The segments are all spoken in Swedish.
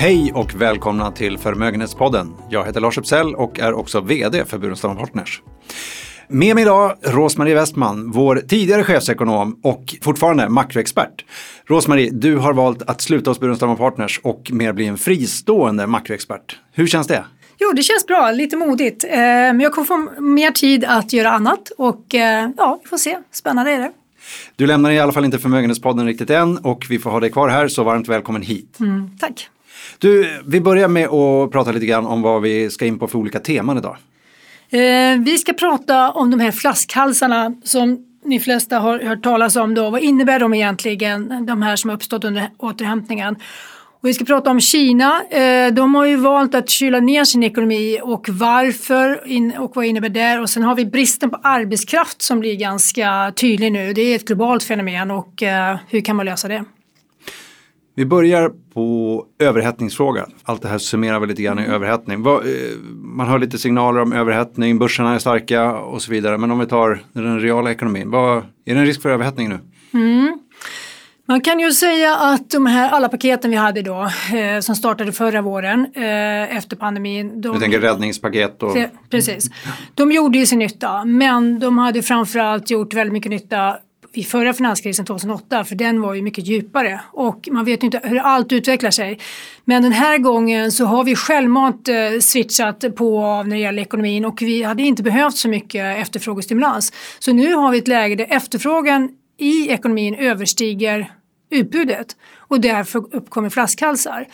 Hej och välkomna till Förmögenhetspodden. Jag heter Lars Uppsell och är också VD för Burenstam Partners. Med mig idag Rosmarie Westman, vår tidigare chefsekonom och fortfarande makroexpert. Rosmarie, du har valt att sluta hos Burenstam Partners och mer bli en fristående makroexpert. Hur känns det? Jo, det känns bra, lite modigt. Eh, men jag kommer få mer tid att göra annat och eh, ja, vi får se. Spännande är det. Du lämnar i alla fall inte Förmögenhetspodden riktigt än och vi får ha dig kvar här så varmt välkommen hit. Mm, tack. Du, vi börjar med att prata lite grann om vad vi ska in på för olika teman idag. Eh, vi ska prata om de här flaskhalsarna som ni flesta har hört talas om. Då. Vad innebär de egentligen, de här som har uppstått under återhämtningen? Och vi ska prata om Kina. Eh, de har ju valt att kyla ner sin ekonomi och varför och vad innebär det? Och sen har vi bristen på arbetskraft som blir ganska tydlig nu. Det är ett globalt fenomen och eh, hur kan man lösa det? Vi börjar på överhettningsfrågan. Allt det här summerar väl lite grann i mm. överhettning. Eh, man hör lite signaler om överhettning, börserna är starka och så vidare. Men om vi tar den reala ekonomin, vad, är det en risk för överhettning nu? Mm. Man kan ju säga att de här alla paketen vi hade då eh, som startade förra våren eh, efter pandemin. De, du tänker räddningspaket? Och... Precis. De gjorde ju sin nytta men de hade framförallt gjort väldigt mycket nytta vid förra finanskrisen 2008 för den var ju mycket djupare och man vet ju inte hur allt utvecklar sig. Men den här gången så har vi självmant eh, switchat på av när det gäller ekonomin och vi hade inte behövt så mycket efterfrågestimulans. Så nu har vi ett läge där efterfrågan i ekonomin överstiger utbudet och därför uppkommer flaskhalsar.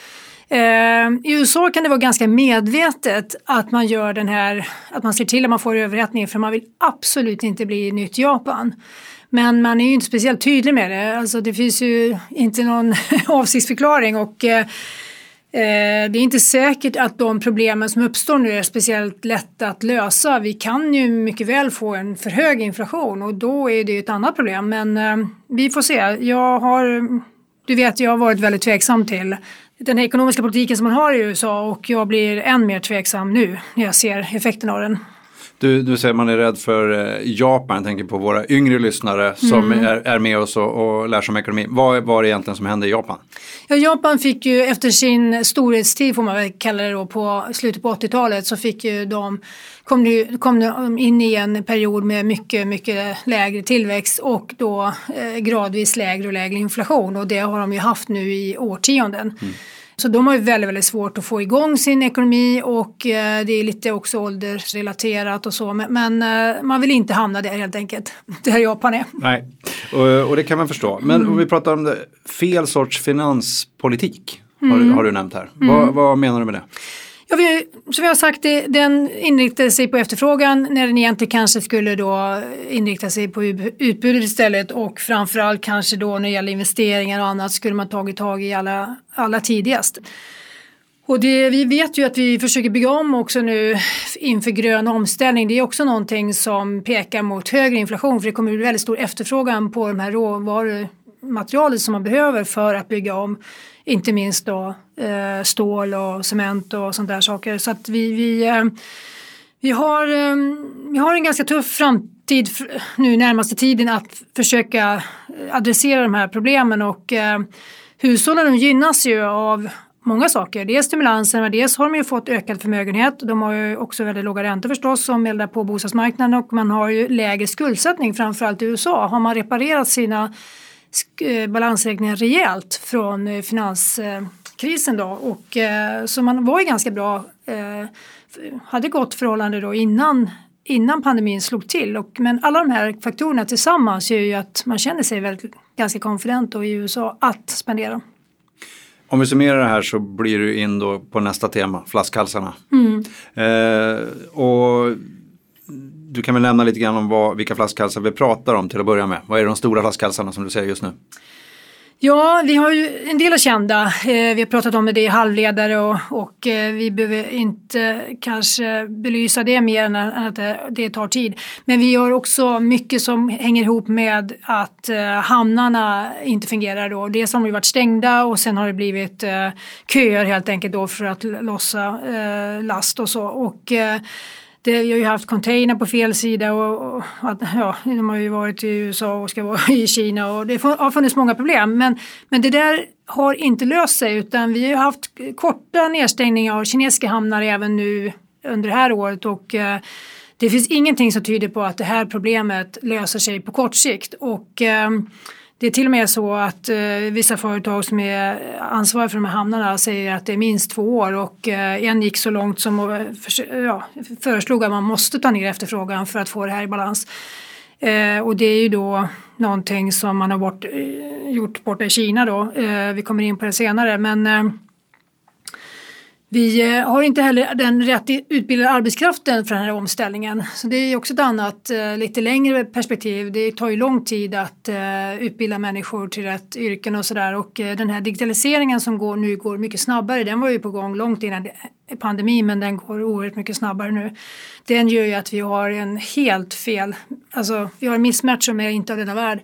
Eh, I USA kan det vara ganska medvetet att man gör den här, att man ser till att man får överhettning för man vill absolut inte bli nytt Japan. Men man är ju inte speciellt tydlig med det. Alltså det finns ju inte någon avsiktsförklaring och eh, eh, det är inte säkert att de problemen som uppstår nu är speciellt lätta att lösa. Vi kan ju mycket väl få en för hög inflation och då är det ett annat problem. Men eh, vi får se. Jag har, du vet, jag har varit väldigt tveksam till den ekonomiska politiken som man har i USA och jag blir än mer tveksam nu när jag ser effekten av den. Du, du säger man är rädd för eh, Japan, jag tänker på våra yngre lyssnare som mm. är, är, med oss och, och lär sig om ekonomi. Vad var det egentligen som hände i Japan? Ja, Japan fick ju efter sin storhetstid får man väl kalla det då på slutet på 80-talet så fick ju de kom, det, kom de in i en period med mycket, mycket lägre tillväxt och då eh, gradvis lägre och lägre inflation och det har de ju haft nu i årtionden. Mm. Så de har ju väldigt, väldigt svårt att få igång sin ekonomi och eh, det är lite också åldersrelaterat och så. Men, eh, man vill inte hamna där helt enkelt, där Japan är. Nej, och, och det kan man förstå. Men mm. om vi pratar om det, fel sorts finanspolitik har, mm. har du nämnt här. Mm. Vad, vad menar du med det? Ja, vi, som jag har sagt, den inriktade sig på efterfrågan när den egentligen kanske skulle då inrikta sig på utbudet istället och framförallt kanske då när det gäller investeringar och annat skulle man tagit tag i alla, alla tidigast. Och det, vi vet ju att vi försöker bygga om också nu inför grön omställning. Det är också någonting som pekar mot högre inflation för det kommer bli väldigt stor efterfrågan på de här materialet som man behöver för att bygga om inte minst då eh, stål och cement och sånt där saker. Så att vi, vi, eh, vi, har, eh, vi har en ganska tuff framtid nu närmaste tiden att försöka eh, adressera de här problemen och eh, hushållen gynnas ju av många saker. Dels stimulanserna, men dels har de ju fått ökad förmögenhet. De har ju också väldigt låga räntor förstås som eldar på bostadsmarknaden och man har ju lägre skuldsättning framförallt i USA. Har man reparerat sina balansräkningen rejält från eh, finanskrisen då och eh, så man var ju ganska bra, hade gott förhållande då innan innan pandemin slog till. Och, men alla de här faktorerna tillsammans gör ju att man känner sig väldigt, ganska konfident i USA att spendera. Om vi summerar det här så blir du in då på nästa tema, flaskhalsarna. Mm. Eh, och du kan väl nämna lite grann om vad, vilka flaskhalsar vi pratar om till att börja med. Vad är de stora flaskhalsarna som du ser just nu? Ja, vi har ju en del är kända. Eh, vi har pratat om det i halvledare och, och eh, vi behöver inte kanske belysa det mer än att det tar tid. Men vi har också mycket som hänger ihop med att eh, hamnarna inte fungerar då. Dels har de varit stängda och sen har det blivit köer helt enkelt då för att lossa last och så. Och det, vi har ju haft container på fel sida och, och att, ja, de har ju varit i USA och ska vara i Kina och det har funnits många problem. Men, men det där har inte löst sig utan vi har haft korta nedstängningar av kinesiska hamnar även nu under det här året och eh, det finns ingenting som tyder på att det här problemet löser sig på kort sikt. Och, eh, det är till och med så att eh, vissa företag som är ansvariga för de här hamnarna säger att det är minst två år och eh, en gick så långt som att eh, för, ja, föreslog att man måste ta ner efterfrågan för att få det här i balans. Eh, och det är ju då någonting som man har bort, eh, gjort borta i Kina då. Eh, vi kommer in på det senare men eh, vi eh, har inte heller den rätt utbildade arbetskraften för den här omställningen. Så det är också ett annat eh, lite längre perspektiv. Det tar ju lång tid att eh, utbilda människor till rätt yrken och sådär och den här digitaliseringen som går, nu går mycket snabbare den var ju på gång långt innan pandemin men den går oerhört mycket snabbare nu. Den gör ju att vi har en helt fel, alltså vi har en mismatch som är inte av denna värld.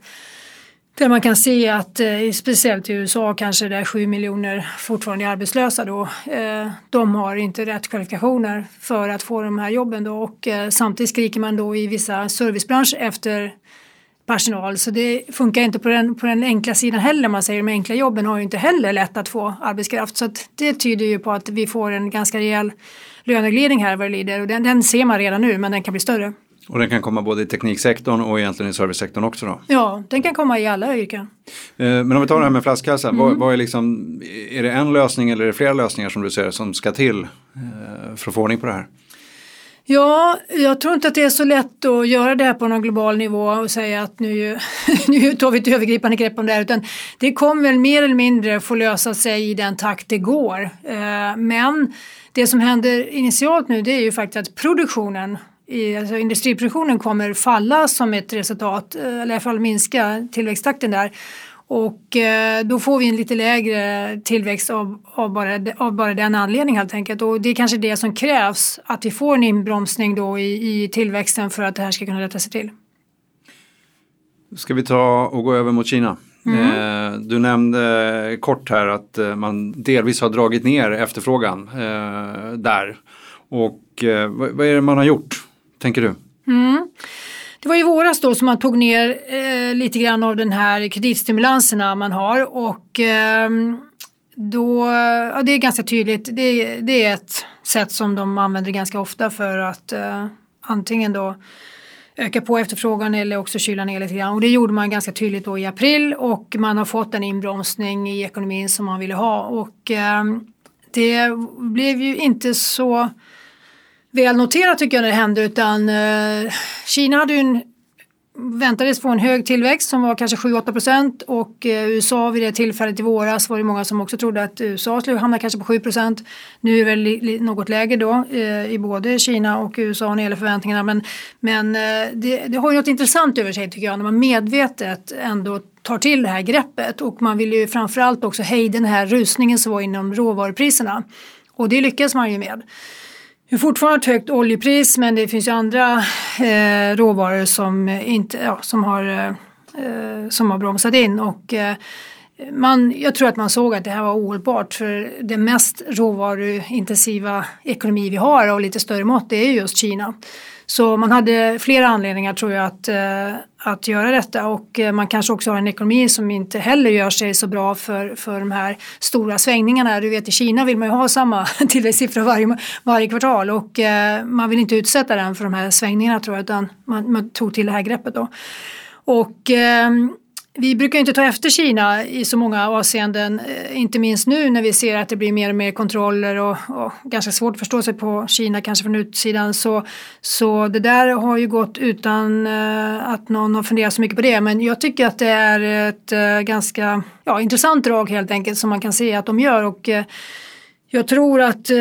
Där man kan se att eh, speciellt i USA kanske det är 7 miljoner fortfarande arbetslösa då. Eh, de har inte rätt kvalifikationer för att få de här jobben då och eh, samtidigt skriker man då i vissa servicebranscher efter personal så det funkar inte på den, på den enkla sidan heller. Man säger de enkla jobben har ju inte heller lätt att få arbetskraft så att det tyder ju på att vi får en ganska rejäl löneglidning här vad det lider och den, den ser man redan nu men den kan bli större. Och den kan komma både i tekniksektorn och egentligen i servicesektorn också då? Ja, den kan komma i alla yrken. Eh, men om vi tar det här med flaskhalsar, mm. vad, vad, är, liksom, är det en lösning eller är det flera lösningar som du ser som ska till eh, för att få ordning på det här? Ja, jag tror inte att det är så lätt att göra det här på någon global nivå och säga att nu, nu tar vi ett övergripande grepp om det här utan det kommer väl mer eller mindre få lösa sig i den takt det går. Eh, men det som händer initialt nu det är ju faktiskt att produktionen i, alltså industriproduktionen kommer falla som ett resultat, eh, eller i alla fall minska tillväxttakten där. Och eh, då får vi en lite lägre tillväxt av, av, bara, av bara den anledningen helt enkelt. Och det är kanske det som krävs, att vi får en inbromsning då i, i tillväxten för att det här ska kunna rätta sig till. Ska vi ta och gå över mot Kina? Mm. Eh, du nämnde kort här att eh, man delvis har dragit ner efterfrågan eh, där. Och eh, vad är det man har gjort? Tänker du? Mm. Det var i våras då som man tog ner eh, lite grann av den här kreditstimulanserna man har och eh, då, ja, det är ganska tydligt, det, det, är ett sätt som de använder ganska ofta för att eh, antingen då öka på efterfrågan eller också kyla ner lite grann. Och det gjorde man ganska tydligt då i april och man har fått en inbromsning i ekonomin som man ville ha. Och eh, det blev ju inte så väl noterat tycker jag när det hände utan eh, Kina hade ju en väntades få en hög tillväxt som var kanske 7-8 procent och eh, USA vid det tillfället i våras var det många som också trodde att USA skulle hamna kanske på 7 procent. Nu är det väl något lägre då eh, i både Kina och USA när det gäller förväntningarna men, men eh, det, det, har ju något intressant över sig tycker jag när man medvetet ändå tar till det här greppet och man vill ju framförallt också hejda den här rusningen som var inom råvarupriserna och det lyckas man ju med. Det är fortfarande ett högt oljepris men det finns ju andra eh, råvaror som, inte, ja, som, har, eh, eh som har bromsat in. Och, eh, man, jag tror att man såg att det här var ohållbart för den mest råvaruintensiva ekonomi vi har och lite större mått det är just Kina. Så man hade flera anledningar tror jag att, eh, att göra detta och eh, man kanske också har en ekonomi som inte heller gör sig så bra för, för de här stora svängningarna. Du vet i Kina vill man ju ha samma tillväxtsiffra varje, varje kvartal och eh, man vill inte utsätta den för de här svängningarna tror jag utan man, man tog till det här greppet då. Och ehm, vi brukar inte ta efter Kina i så många avseenden, eh, inte minst nu när vi ser att det blir mer och mer kontroller och, och ganska svårt att förstå sig på Kina kanske från utsidan. Så, så det där har ju gått utan eh, att någon har funderat så mycket på det. Men jag tycker att det är ett eh, ganska ja, intressant drag helt enkelt som man kan se att de gör. Och, jag tror att eh,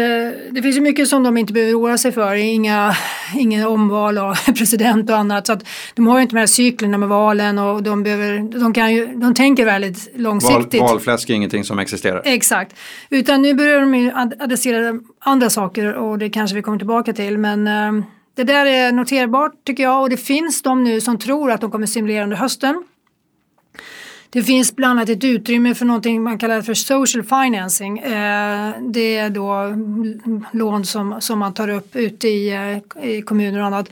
det finns ju mycket som de inte behöver oroa sig för. Inga, inga omval av president och annat. Så att de har ju inte de här cyklerna med valen och de, behöver, de, kan ju, de tänker väldigt långsiktigt. Val, valfläsk är ingenting som existerar. Exakt. Utan nu börjar de ju adressera andra saker och det kanske vi kommer tillbaka till. Men eh, det där är noterbart tycker jag och det finns de nu som tror att de kommer stimulera under hösten. Det finns bland annat ett utrymme för någonting man kallar för social financing. Eh, det är då lån som, som man tar upp ute i, eh, i kommuner och annat.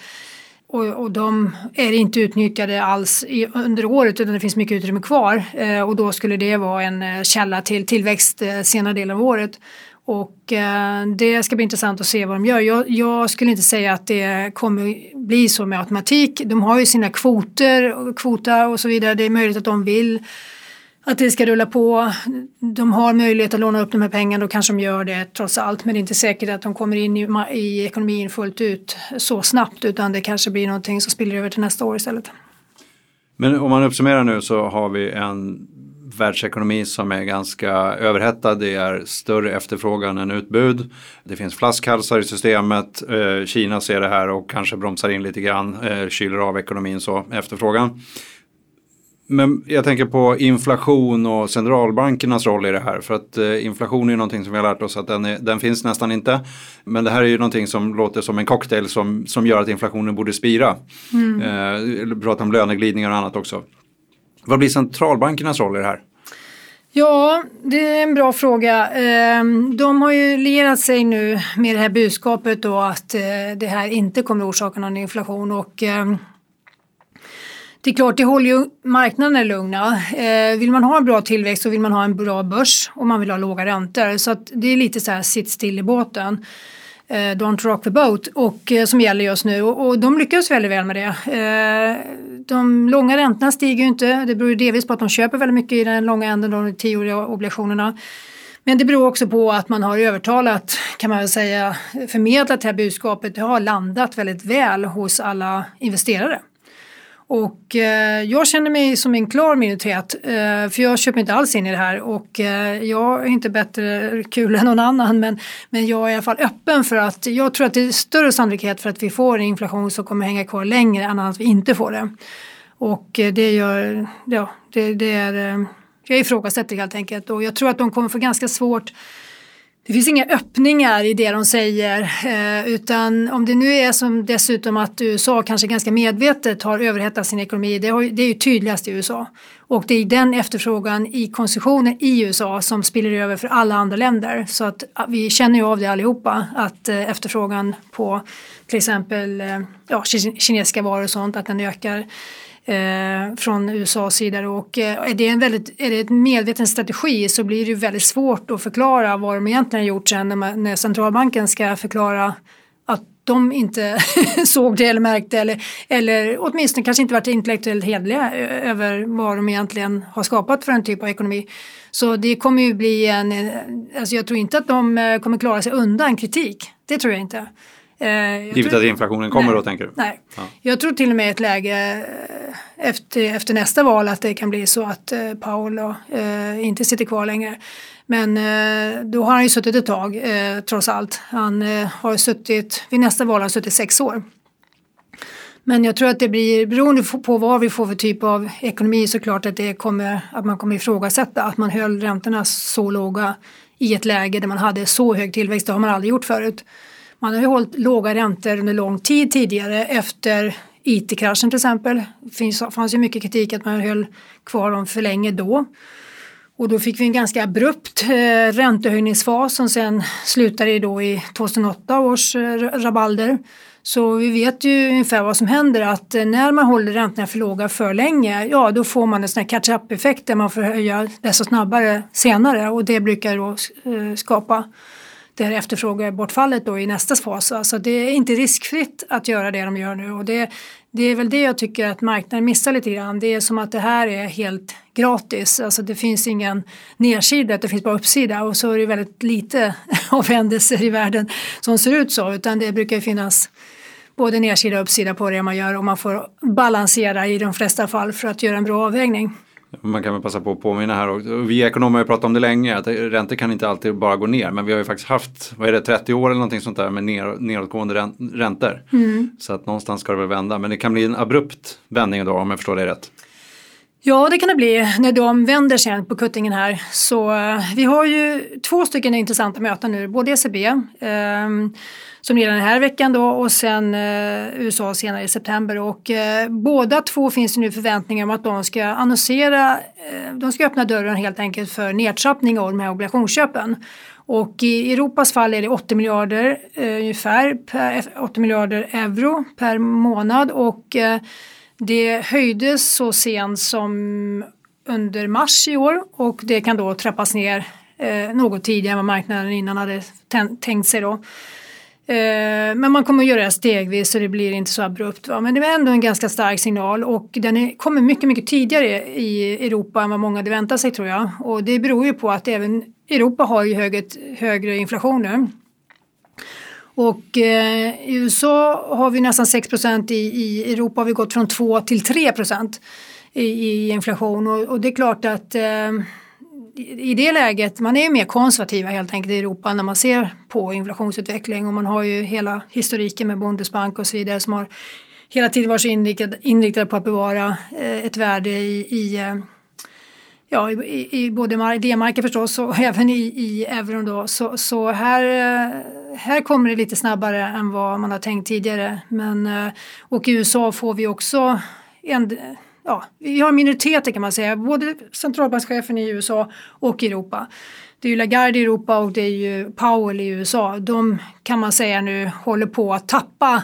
Och, och de är inte utnyttjade alls i, under året utan det finns mycket utrymme kvar. Eh, och då skulle det vara en eh, källa till tillväxt eh, senare delen av året. Och eh, det ska bli intressant att se vad de gör. Jag, jag, skulle inte säga att det kommer bli så med automatik. De har ju sina kvoter, kvota och så vidare. Det är möjligt att de vill att det ska rulla på. De har möjlighet att låna upp de här pengarna, då kanske de gör det trots allt. Men det är inte säkert att de kommer in i, i ekonomin fullt ut så snabbt utan det kanske blir någonting som spiller över till nästa år istället. Men om man uppsummerar nu så har vi en världsekonomi som är ganska överhettad. Det är större efterfrågan än utbud. Det finns flaskhalsar i systemet. Eh, Kina ser det här och kanske bromsar in lite grann, eh, kyler av ekonomin så, efterfrågan. Men jag tänker på inflation och centralbankernas roll i det här. För att eh, inflation är någonting som vi har lärt oss att den, är, den, finns nästan inte. Men det här är ju någonting som låter som en cocktail som, som gör att inflationen borde spira. Mm. Eh, prata om löneglidningar och annat också. Vad blir centralbankernas roll i det här? Ja, det är en bra fråga. Ehm, de har ju lierat sig nu med det här budskapet då att eh, det här inte kommer orsaka någon inflation och ehm, det är klart, det håller ju marknaden lugna. Ehm, vill man ha en bra tillväxt så vill man ha en bra börs och man vill ha låga räntor. Så att det är lite så här sitt still i båten. Don't rock the boat och, eh, som gäller just nu och de lyckas väldigt väl med det. De långa räntorna stiger ju inte. Det beror ju delvis på att de köper väldigt mycket i den långa änden, de tioåriga obligationerna. Men det beror också på att man har övertalat, kan man väl säga, förmedlat det här budskapet. Det har landat väldigt väl hos alla investerare. Och eh, jag känner mig som en klar minoritet eh, för jag köper inte alls in i det här och eh, jag är inte bättre kul än någon annan men, men jag är i alla fall öppen för att jag tror att det är större sannolikhet för att vi får en inflation som kommer hänga kvar längre än att vi inte får det. Och eh, det gör, ja, det, det är, eh, jag ifrågasätter helt enkelt och jag tror att de kommer få ganska svårt det finns inga öppningar i det de säger eh, utan om det nu är som dessutom att USA kanske ganska medvetet har överhettat sin ekonomi, det, har, det är ju tydligast i USA. Och det är den efterfrågan i konsumtionen i USA som spiller över för alla andra länder. Så att ah, vi känner ju av det allihopa att eh, efterfrågan på till exempel eh, ja, kinesiska varor och sånt att den ökar eh, från USAs sida. Och eh, är, det en väldigt, är det en medveten strategi så blir det väldigt svårt att förklara vad de egentligen har gjort sen när, man, när centralbanken ska förklara att de inte såg det eller märkte eller, eller åtminstone kanske inte varit intellektuellt hederliga över vad de egentligen har skapat för en typ av ekonomi. Så det kommer ju bli en, eh, alltså jag tror inte att de eh, kommer klara sig undan kritik. Det tror jag inte. Eh, Givet tror, att inflationen kommer nej, då tänker du? Nej, ja. jag tror till och med ett läge eh, efter, efter nästa val att det kan bli så att eh, Paolo eh, inte sitter kvar längre. Men eh, då har han ju suttit ett tag eh, trots allt. Han eh, har suttit, vid nästa val har han suttit sex år. Men jag tror att det blir, beroende på vad vi får för typ av ekonomi, såklart att, det kommer, att man kommer ifrågasätta att man höll räntorna så låga i ett läge där man hade så hög tillväxt. Det har man aldrig gjort förut. Man har ju hållit låga räntor under lång tid tidigare efter IT-kraschen till exempel. Det fanns ju mycket kritik att man höll kvar dem för länge då. Och då fick vi en ganska abrupt eh, räntehöjningsfas som sen slutade då i 2008 års eh, rabalder. Så vi vet ju ungefär vad som händer att eh, när man håller räntorna för låga för länge, ja då får man en sån här catch-up effekt där man får höja desto snabbare senare och det brukar då eh, skapa det här efterfrågebortfallet då i nästa fas. Alltså det är inte riskfritt att göra det de gör nu och det, det är väl det jag tycker att marknaden missar lite grann. Det är som att det här är helt gratis. Alltså det finns ingen nedsida, det finns bara uppsida och så är det väldigt lite av händelser i världen som ser ut så utan det brukar finnas både nedsida och uppsida på det man gör och man får balansera i de flesta fall för att göra en bra avvägning. Man kan väl passa på att påminna här och vi ekonomer har pratat om det länge att räntor kan inte alltid bara gå ner men vi har ju faktiskt haft, vad är det, 30 år eller någonting sånt där med ner, nedåtgående räntor. Mm. Så att någonstans ska det väl vända men det kan bli en abrupt vändning då om jag förstår det rätt. Ja, det kan det bli när de vänder sen på kuttingen här. Så eh, vi har ju två stycken intressanta möten nu, både ECB eh, som redan den här veckan då och sen eh, USA senare i september och eh, båda två finns det nu förväntningar om att de ska annonsera, eh, de ska öppna dörren helt enkelt för nedtrappning av de här obligationsköpen. Och i Europas fall är det 80 miljarder eh, ungefär, per, eh, 80 miljarder euro per månad och eh, det höjdes så sent som under mars i år och det kan då trappas ner eh, något tidigare än vad marknaden innan hade tänkt sig då. Eh, men man kommer att göra det stegvis så det blir inte så abrupt. Va? Men det är ändå en ganska stark signal och den är, kommer mycket, mycket tidigare i Europa än vad många hade väntat sig tror jag. Och det beror ju på att även Europa har ju högre, högre inflation nu. Och eh, i USA har vi nästan 6 procent, i, i Europa har vi gått från 2 till 3 procent i, i, inflation. Och, och, det är klart att eh, i det läget, man är mer konservativa helt enkelt i Europa när man ser på inflationsutveckling. Och man har ju hela historiken med Bundesbank och så vidare som har hela tiden varit inriktade, inriktade på att bevara eh, ett värde i, i eh, ja, i, i både D-marken förstås och även i, i euron då. Så, så här, eh, här kommer det lite snabbare än vad man har tänkt tidigare. Men, eh, och i USA får vi också en, ja, vi har minoriteter kan man säga, både centralbankschefen i USA och i Europa. Det är ju Lagarde i Europa och det är ju Powell i USA. De kan man säga nu håller på att tappa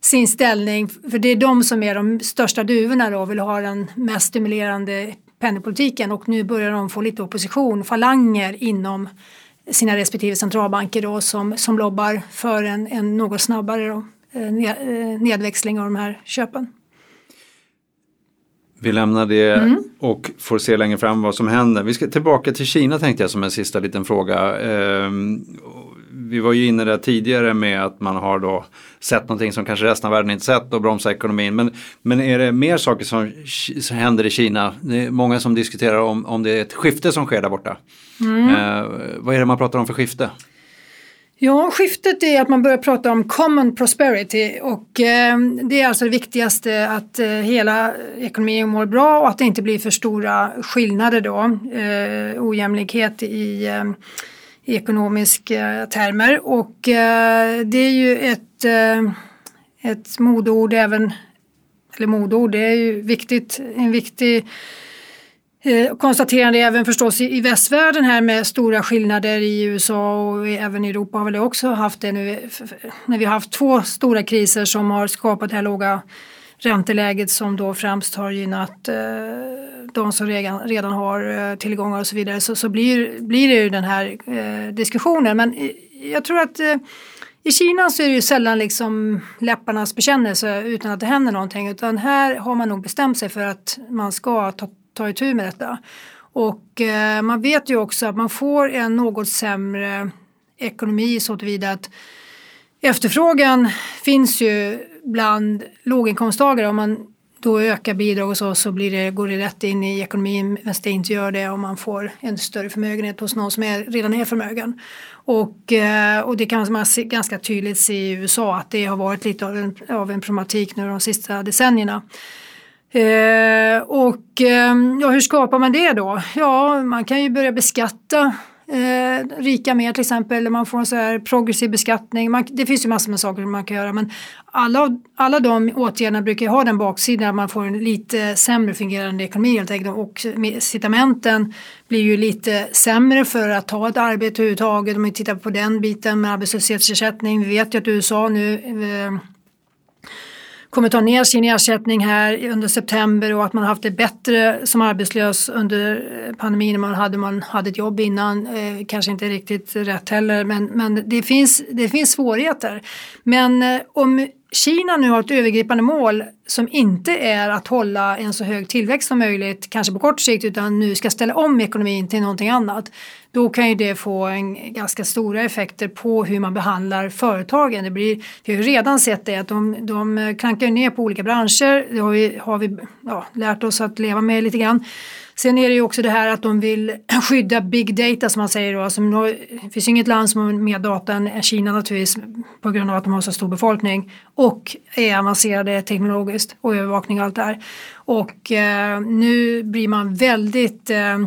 sin ställning för det är de som är de största duvorna då och vill ha den mest stimulerande penningpolitiken och nu börjar de få lite opposition, falanger inom sina respektive centralbanker då som, som lobbar för en, en något snabbare då, eh, eh, nedväxling av de här köpen. Vi lämnar det mm. och får se längre fram vad som händer. Vi ska tillbaka till Kina tänkte jag som en sista liten fråga. Ehm, vi var ju inne där tidigare med att man har då sett någonting som kanske resten av världen inte sett och bromsa ekonomin. Men, men är det mer saker som, som händer i Kina? Det är många som diskuterar om, om det är ett skifte som sker där borta. Mm. Eh, vad är det man pratar om för skifte? Ja, skiftet är att man börjar prata om common prosperity och eh, det är alltså det viktigaste att eh, hela ekonomin mår bra och att det inte blir för stora skillnader då, eh, ojämlikhet i eh, i ekonomiska eh, termer. Och eh, det är ju ett, eh, ett modord även, eller modord, det är ju viktigt, en viktig eh, konstaterande även förstås i, i västvärlden här med stora skillnader i USA och även i Europa har väl också haft det nu när vi har haft två stora kriser som har skapat det här låga ränteläget som då främst har gynnat eh, de som redan, redan har eh, tillgångar och så vidare så, så blir, blir det ju den här eh, diskussionen. Men jag tror att eh, i Kina så är det ju sällan liksom läpparnas bekännelse utan att det händer någonting utan här har man nog bestämt sig för att man ska ta, ta itu med detta. Och eh, man vet ju också att man får en något sämre ekonomi så tillvida att efterfrågan finns ju bland låginkomsttagare om man då ökar bidrag och så, så blir det, går det rätt in i ekonomin medan det inte gör det om man får en större förmögenhet hos någon som är, redan är förmögen. Och, eh, och det kan man se, ganska tydligt se i USA att det har varit lite av en, av en problematik nu de sista decennierna. Eh, och eh, ja, hur skapar man det då? Ja, man kan ju börja beskatta eh, rika mer till exempel, eller man får en så här progressiv beskattning. Man, det finns ju massor med saker man kan göra men alla, alla de åtgärderna brukar ju ha den baksidan att man får en lite sämre fungerande ekonomi helt enkelt och incitamenten blir ju lite sämre för att ta ett arbete överhuvudtaget om vi tittar på den biten med arbetslöshetsersättning. Vi vet ju att USA nu eh, kommer ta ner sin ersättning här under september och att man har haft det bättre som arbetslös under eh, pandemin än man hade man hade ett jobb innan. Eh, kanske inte riktigt rätt heller men, men det, finns, det finns svårigheter. Men eh, om Kina nu har ett övergripande mål som inte är att hålla en så hög tillväxt som möjligt, kanske på kort sikt, utan nu ska ställa om ekonomin till någonting annat. Då kan ju det få en ganska stora effekter på hur man behandlar företagen. Det blir, vi har ju redan sett det att de, de klankar ner på olika branscher, det har vi, har vi ja, lärt oss att leva med lite grann. Sen är det ju också det här att de vill skydda big data som man säger då. Alltså, det finns inget land som har mer data än Kina naturligtvis på grund av att de har så stor befolkning och är avancerade teknologiskt och övervakning och allt det här. Och eh, nu blir man väldigt eh,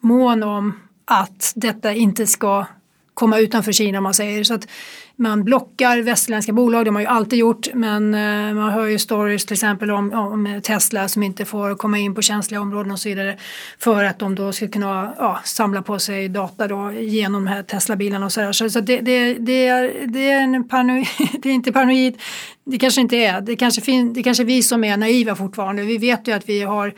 mån om att detta inte ska komma utanför Kina om man säger. Så att man blockar västerländska bolag, det har man ju alltid gjort men eh, man hör ju stories till exempel om, om, Tesla som inte får komma in på känsliga områden och så vidare för att de då ska kunna ja, samla på sig data då genom de här Tesla-bilarna och så där. Så, så det, det, det, är, det är en paranoid, det är inte paranoid, det kanske inte är, det kanske, fin, det kanske är vi som är naiva fortfarande. Vi vet ju att vi har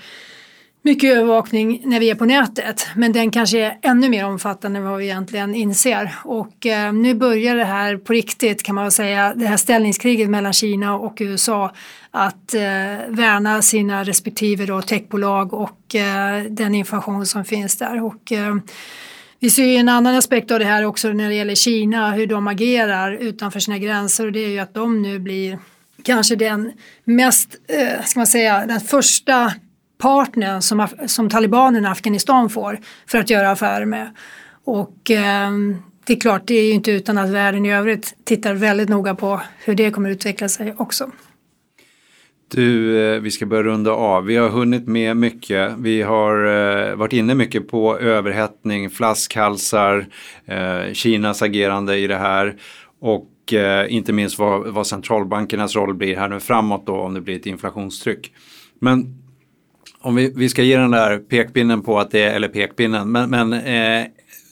mycket övervakning när vi är på nätet men den kanske är ännu mer omfattande än vad vi egentligen inser. Och eh, nu börjar det här på riktigt kan man väl säga, det här ställningskriget mellan Kina och USA att eh, värna sina respektive då, techbolag och eh, den information som finns där. Och, eh, vi ser ju en annan aspekt av det här också när det gäller Kina, hur de agerar utanför sina gränser och det är ju att de nu blir kanske den mest, eh, ska man säga, den första partnern som, som talibanerna i Afghanistan får för att göra affärer med. Och eh, det är klart, det är ju inte utan att världen i övrigt tittar väldigt noga på hur det kommer utveckla sig också. Du, eh, vi ska börja runda av. Vi har hunnit med mycket. Vi har eh, varit inne mycket på överhettning, flaskhalsar, eh, Kinas agerande i det här och eh, inte minst vad, vad centralbankernas roll blir här nu framåt då om det blir ett inflationstryck. Men om vi, vi ska ge den där pekpinnen på att det är, eller pekpinnen, men, men eh,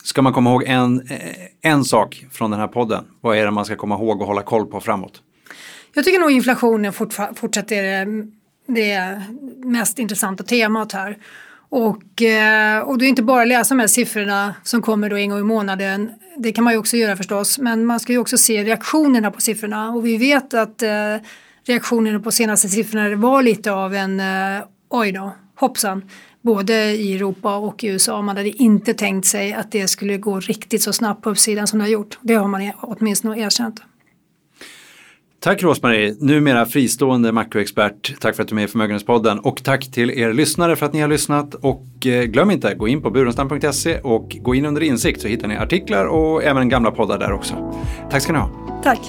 ska man komma ihåg en, eh, en sak från den här podden? Vad är det man ska komma ihåg och hålla koll på framåt? Jag tycker nog inflationen fortsätter det, det mest intressanta temat här. Och, eh, och det är inte bara att läsa de här siffrorna som kommer då en gång i månaden. Det kan man ju också göra förstås, men man ska ju också se reaktionerna på siffrorna. Och vi vet att eh, reaktionerna på senaste siffrorna var lite av en oj då, hoppsan, både i Europa och i USA. Man hade inte tänkt sig att det skulle gå riktigt så snabbt på uppsidan som det har gjort. Det har man åtminstone erkänt. Tack Rosmarie, numera fristående makroexpert. Tack för att du är med i Förmögenhetspodden och tack till er lyssnare för att ni har lyssnat. Och eh, glöm inte, gå in på burenstam.se och gå in under insikt så hittar ni artiklar och även gamla poddar där också. Tack ska ni ha. Tack.